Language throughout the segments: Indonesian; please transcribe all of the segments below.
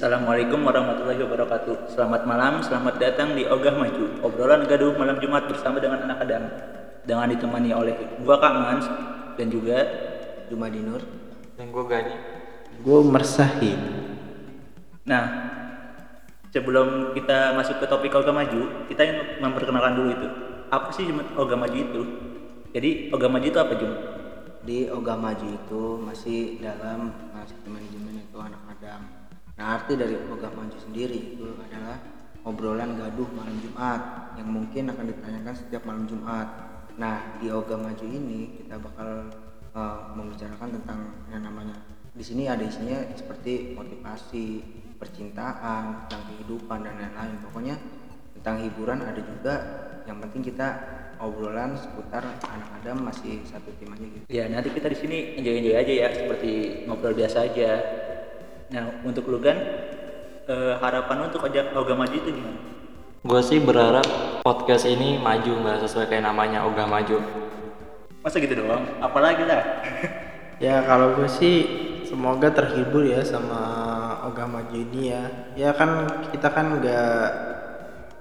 Assalamualaikum warahmatullahi wabarakatuh. Selamat malam, selamat datang di Ogah Maju. Obrolan gaduh malam Jumat bersama dengan anak Adam. Dengan ditemani oleh gua Kak Mans dan juga Jumadi Nur dan gue Gani gue mersahin Nah, sebelum kita masuk ke topik Ogah Maju, kita yang memperkenalkan dulu itu. Apa sih Ogah Maju itu? Jadi Ogah Maju itu apa Jum? di Oga Maju itu masih dalam masih manajemen itu anak Adam. Nah arti dari Oga Maju sendiri itu adalah obrolan gaduh malam Jumat yang mungkin akan ditanyakan setiap malam Jumat. Nah di Oga Maju ini kita bakal eh, membicarakan tentang yang namanya di sini ada isinya seperti motivasi, percintaan, tentang kehidupan dan lain-lain. Pokoknya tentang hiburan ada juga. Yang penting kita obrolan seputar anak Adam masih satu tim aja gitu. Ya nanti kita di sini enjoy enjoy aja ya, seperti ngobrol biasa aja. Nah untuk lu kan eh, harapan lu untuk ojek Ogah Maju itu gimana? gue sih berharap podcast ini maju nggak sesuai kayak namanya ogah maju Masa gitu doang? Apalagi lah? ya kalau gue sih semoga terhibur ya sama Ogah Maju ini ya ya kan kita kan nggak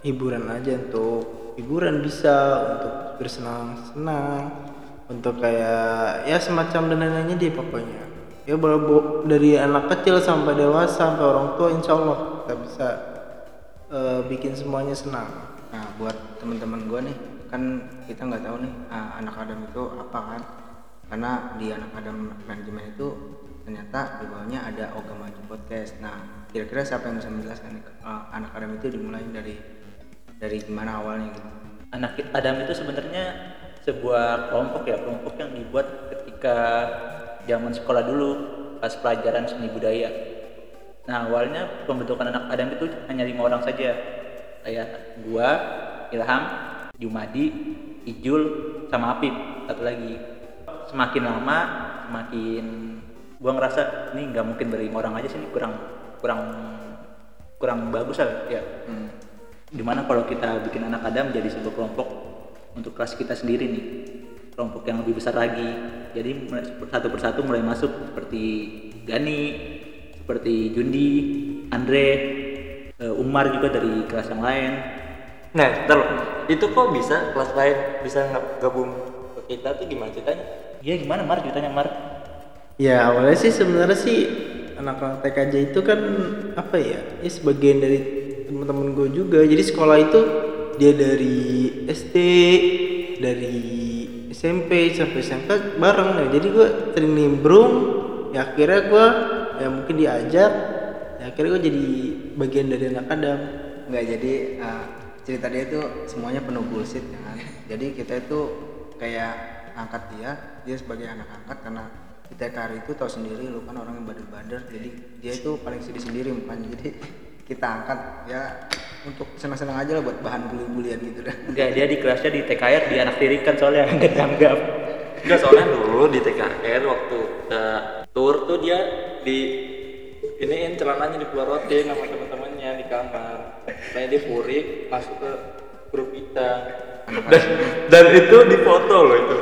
hiburan aja untuk hiburan bisa untuk bersenang-senang untuk kayak ya semacam dan lain-lainnya deh pokoknya ya bawa dari anak kecil sampai dewasa sampai orang tua insya Allah kita bisa eh, bikin semuanya senang Nah buat teman-teman gue nih kan kita nggak tahu nih ah, anak Adam itu apa kan? Karena di anak Adam manajemen itu ternyata di bawahnya ada Oga Maju Podcast. Nah kira-kira siapa yang bisa menjelaskan nih, ah, anak Adam itu dimulai dari dari gimana awalnya gitu? Anak Adam itu sebenarnya sebuah kelompok ya, kelompok yang dibuat ketika zaman sekolah dulu pas pelajaran seni budaya. Nah awalnya pembentukan anak Adam itu hanya lima orang saja, kayak gua, Ilham, Jumadi, Ijul, sama Apip satu lagi. Semakin lama, semakin gua ngerasa ini nggak mungkin berlima orang aja sih, ini kurang kurang kurang bagus lah ya. Hmm. Di mana kalau kita bikin anak Adam jadi sebuah kelompok untuk kelas kita sendiri nih, kelompok yang lebih besar lagi. Jadi satu persatu mulai masuk seperti Gani, seperti Jundi, Andre, eh, Umar juga dari kelas yang lain. nah ntar lo, itu kok bisa kelas lain bisa gabung ke kita tuh gimana ceritanya Iya gimana Mar ceritanya Mar? Ya awalnya sih sebenarnya sih anak-anak TKJ itu kan apa ya? Ya sebagian dari teman-teman gue juga. Jadi sekolah itu dia dari SD, dari SMP sampai SMK bareng ya. Jadi gue sering nimbrung. Ya akhirnya gue ya mungkin diajak. Ya akhirnya gue jadi bagian dari anak Adam. Nggak jadi ah, cerita dia itu semuanya penuh bullshit ya kan? Jadi kita itu kayak angkat dia, dia sebagai anak angkat karena di TKR itu tahu sendiri lu kan orang yang bader-bader jadi dia itu paling sedih sendiri mukanya jadi kita angkat ya untuk senang-senang aja lah buat bahan bully-bulian gitu dah Enggak dia di kelasnya di TKR di anak tirikan soalnya nggak dianggap. Enggak soalnya dulu di TKR waktu kita tour tuh dia di iniin celananya dikeluarotin sama teman-temannya di kamar. Kayak dia puri masuk ke grup kita. Dan, dan itu difoto loh itu.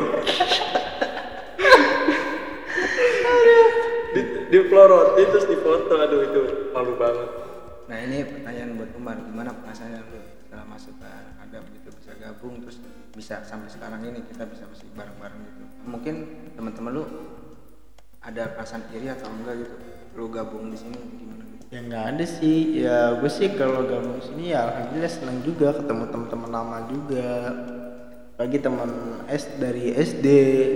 di, dipelorotin terus difoto aduh itu malu banget. Nah ini pertanyaan buat Umar gimana perasaannya lu setelah masuk ke anak Adam gitu bisa gabung terus bisa sampai sekarang ini kita bisa masih bareng-bareng gitu mungkin teman-teman lu ada perasaan iri atau enggak gitu lu gabung di sini gimana gitu Ya nggak ada sih. Ya gue sih kalau gabung sini ya alhamdulillah senang juga ketemu teman-teman lama juga. Bagi teman S dari SD,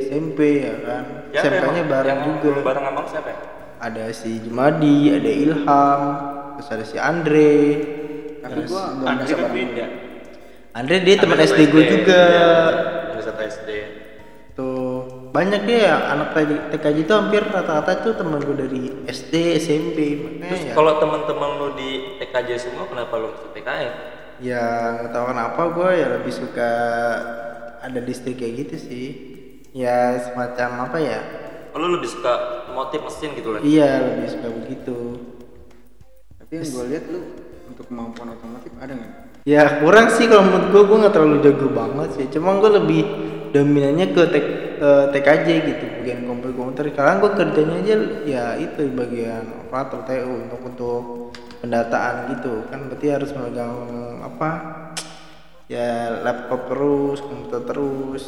SMP ya kan. SMP-nya bareng yang juga. Bareng abang siapa ya? Ada si Jumadi, ada Ilham, terus ada si Andre. tapi Terus gua nggak Andre merasa kan beda. Andre dia teman SD gue juga. Ada satu SD. Tuh banyak dia ya anak TKJ itu hampir rata-rata tuh teman gue dari SD, SMP. Makanya Terus ya, kalau teman-teman lu di TKJ semua kenapa lu masuk TKN? ya nggak tahu kenapa gue ya lebih suka ada distrik kayak gitu sih. Ya semacam apa ya? Oh, lu lebih suka motif mesin gitu lah. Iya lebih suka begitu. Yang gue lihat lu untuk kemampuan otomotif ada nggak? Ya kurang sih kalau menurut gue gue nggak terlalu jago banget sih. Cuma gue lebih dominannya ke tek, eh, TKJ gitu. Bagian komputer komputer. Sekarang gue kerjanya aja ya itu bagian operator TU untuk untuk pendataan gitu. Kan berarti harus memegang apa? Ya laptop terus komputer terus.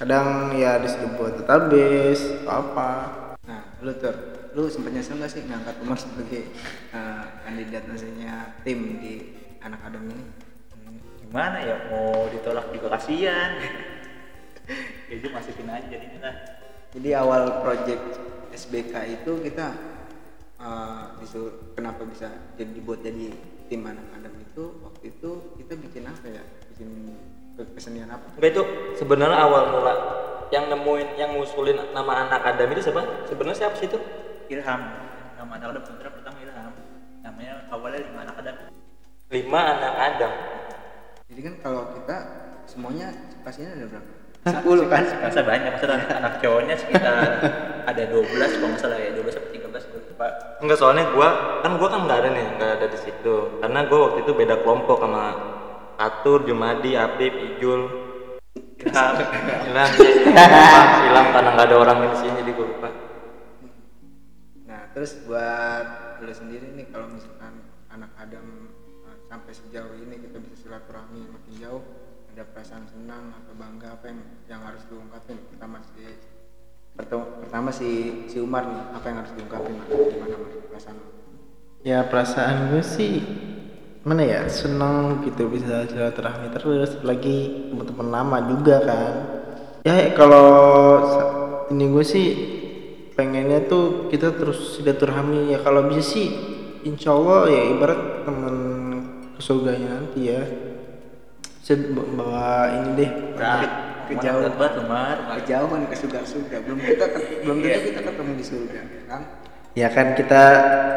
Kadang ya disuruh buat database atau apa. Nah, lu tuh, lu sempat nyesel nggak sih ngangkat Umar sebagai eh, kandidat maksudnya tim di anak Adam ini? gimana ya mau ditolak juga kasihan jadi masukin aja jadinya lah Jadi awal project SBK itu kita disuruh kenapa bisa jadi dibuat jadi tim anak Adam itu waktu itu kita bikin apa ya? Bikin ke- kesenian apa? Enggak itu sebenarnya awal mula yang nemuin yang ngusulin nama anak Adam itu siapa? Sebenarnya siapa sih itu? Ilham nama anak adam sebenarnya pertama Ilham namanya awalnya lima anak adam Lima anak Adam. Jadi kan kalau kita semuanya pastinya ada berapa? 10 kan? masa banyak masa anak, anak cowoknya sekitar ada 12 kalau nggak salah ya 12 sampai 13 gue lupa Enggak soalnya gua kan gua kan nggak ada nih, nggak ada di situ. Karena gua waktu itu beda kelompok sama Atur, Jumadi, Apip, Ijul, Ilham hilang, hilang, hilang karena nggak ada orang di sini jadi gua lupa. Terus buat lu sendiri nih kalau misalkan anak Adam uh, sampai sejauh ini kita bisa silaturahmi makin jauh, ada perasaan senang atau bangga apa yang yang harus diungkapin? Pertama si pertama, si si Umar nih, apa yang harus diungkapin? Gimana Mar? perasaan ya perasaan gue sih mana ya seneng gitu bisa silaturahmi terus lagi teman-teman lama juga kan ya kalau ini gue sih pengennya tuh kita terus silaturahmi. Ya kalau bisa sih insya Allah ya ibarat temen ke surganya nanti ya. Saya bawa ini deh Ke- kejauhan. banget Umar Kejauhan ke surga-surga, belum kita belum tentu kita ketemu di surga, ya kan? ya kan kita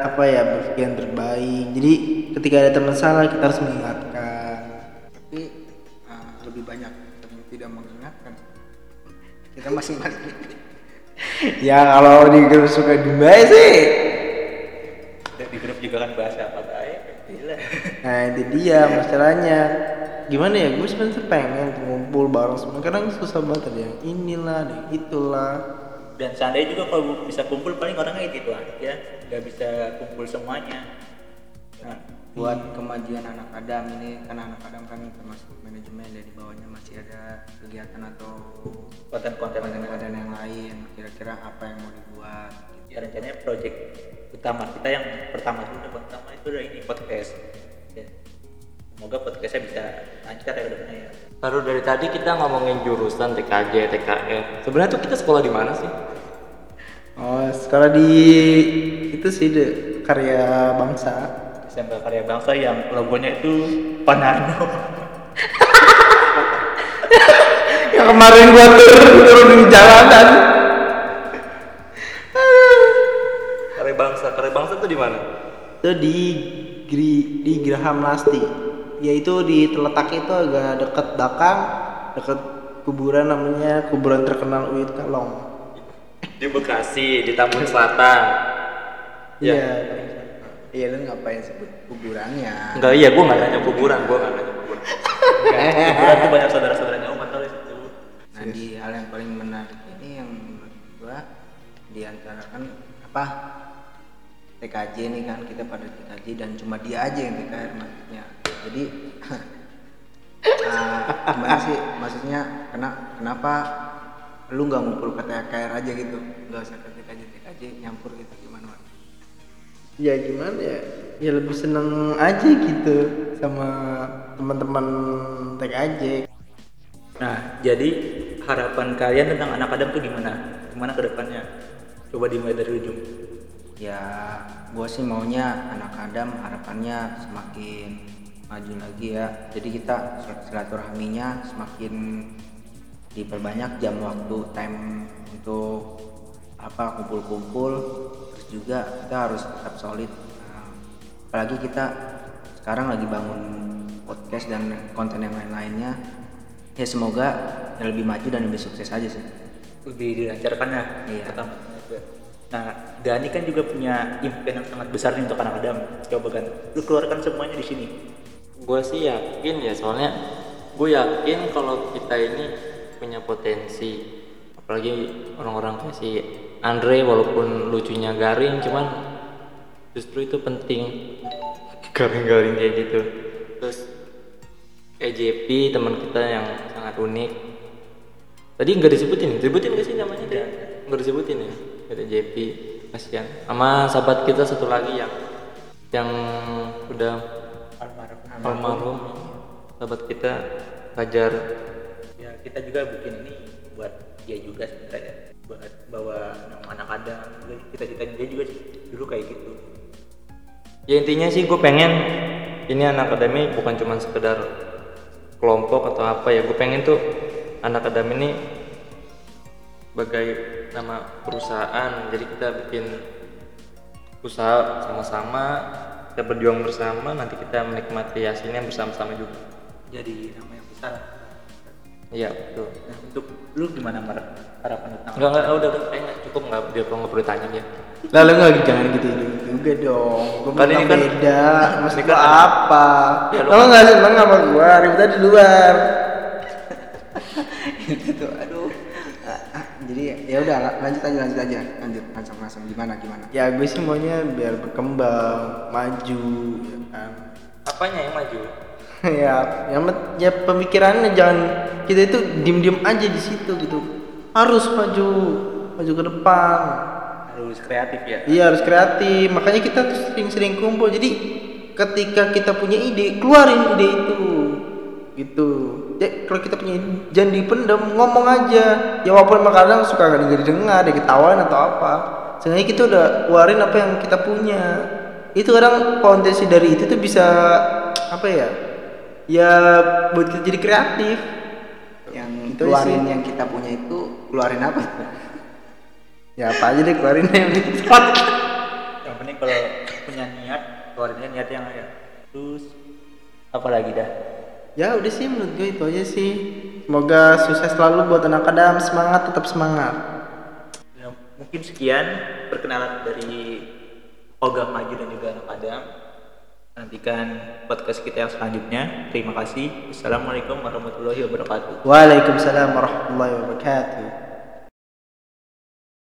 apa ya berpikir yang terbaik. Jadi ketika ada teman salah kita harus mengingatkan. Tapi uh, lebih banyak yang tidak mengingatkan. Kita masing-masing ya kalau di grup suka Dubai sih. Di grup juga kan bahasa apa baik nah itu dia masalahnya. Gimana ya? Gue sebenarnya pengen ngumpul bareng semua. Kadang susah banget ada yang inilah ada yang itulah. Dan seandainya juga kalau bisa kumpul paling orangnya itu itu aja. Nggak bisa kumpul semuanya. Nah, buat kemajuan anak Adam ini kan anak Adam kan termasuk manajemen dari bawahnya masih ada kegiatan atau konten-konten yang lain kira-kira apa yang mau dibuat ya rencananya project utama kita yang pertama yang pertama itu udah ini podcast ya. semoga podcastnya bisa lancar ya depannya ya Baru dari tadi kita ngomongin jurusan TKJ, TKR. Sebenarnya tuh kita sekolah di mana sih? oh sekolah di itu sih de, karya bangsa SMK Karya Bangsa yang logonya itu Panano yang kemarin gua turun turun di jalanan Karya Bangsa. Karya Bangsa tuh di mana? itu di Gri, di Graham Lasti yaitu di terletak itu agak deket Dakang deket kuburan namanya kuburan terkenal Uit Kalong Di Bekasi, di Tambun Selatan. Ya. iya iya lu ngapain sebut kuburannya? Enggak, iya gua nggak nanya kuburan, gua nggak nanya kuburan. Kebetulan tuh banyak saudara-saudaranya Umat tahu di situ nah di hal yang paling menarik ini yang menurut gua di antara kan apa? TKJ nih kan kita pada TKJ dan cuma dia aja yang TKR maksudnya. Jadi gimana sih? Maksudnya kena, kenapa lu nggak ngumpul ke TKR aja gitu? Nggak usah ke TKJ TKJ nyampur gitu gimana? Ya gimana ya? Ya lebih seneng aja gitu sama teman-teman TKJ nah jadi harapan kalian tentang anak Adam tuh gimana? Gimana ke depannya? Coba dimulai dari ujung. Ya gue sih maunya anak Adam harapannya semakin maju lagi ya. Jadi kita sil- silaturahminya semakin diperbanyak jam waktu time untuk apa kumpul-kumpul juga kita harus tetap solid. Apalagi kita sekarang lagi bangun podcast dan konten yang lain-lainnya. Ya semoga yang lebih maju dan lebih sukses aja sih. Lebih dilancarkan ya? Iya. nah Dani kan juga punya impian yang sangat besar nih untuk anak Adam. Coba kan lu keluarkan semuanya di sini. Gue sih yakin ya, soalnya gue yakin kalau kita ini punya potensi. Apalagi orang-orang kayak si Andre walaupun lucunya garing, cuman justru itu penting. Garing-garing kayak gitu. Terus EJP teman kita yang sangat unik. Tadi nggak disebutin disebutin nggak sih namanya? Dia nggak disebutin ya? EJP kasihan. Sama sahabat kita satu lagi yang yang udah almarhum. Sahabat kita Fajar. Ya kita juga bikin ini buat dia juga sebenarnya bawa nama anak kita ceritain dia juga dulu kayak gitu. Ya intinya sih gue pengen ini anak akademi bukan cuma sekedar kelompok atau apa ya gue pengen tuh anak akademi ini sebagai nama perusahaan. Jadi kita bikin usaha sama-sama kita berjuang bersama nanti kita menikmati hasilnya bersama-sama juga. Jadi nama yang besar. Iya betul. Nah untuk lu gimana Mar harapan lu tentang enggak enggak udah udah kayaknya cukup enggak dia perlu nggak perlu tanya dia Lalu nggak jangan gitu juga dong. Gue Kan kan ini kan- beda. Maksud ini gua kan- apa? Ya, lu Lo kan- nggak seneng sama gua, ribetnya di luar. gitu aduh Ah, ah, jadi ya udah la- lanjut aja lanjut aja lanjut langsung langsung gimana gimana Ya gue sih maunya biar berkembang, maju, ya kan. apanya yang maju ya, yang ya pemikirannya jangan kita itu diem-diem aja di situ gitu. Harus maju, maju ke depan. harus kreatif ya Iya harus kreatif. Makanya kita tuh sering-sering kumpul. Jadi ketika kita punya ide, keluarin ide itu. Gitu. Ya, kalau kita punya ide, jangan dipendam, ngomong aja. Ya walaupun kadang suka gak didengar, ada ketahuan atau apa. Seenggaknya kita udah keluarin apa yang kita punya. Itu kadang potensi dari itu tuh bisa apa ya? Ya buat kita jadi kreatif. yang Gitu keluarin sih. yang kita punya itu keluarin apa Ya apa aja deh keluarin yang yang penting kalau punya niat keluarinnya niat yang ya terus apa lagi dah Ya udah sih menurut gue itu aja sih. Semoga sukses selalu buat anak Adam, semangat tetap semangat. Ya, mungkin sekian perkenalan dari Oga Maju dan juga anak Adam nantikan podcast kita yang selanjutnya. Terima kasih. Assalamualaikum warahmatullahi wabarakatuh. Waalaikumsalam warahmatullahi wabarakatuh.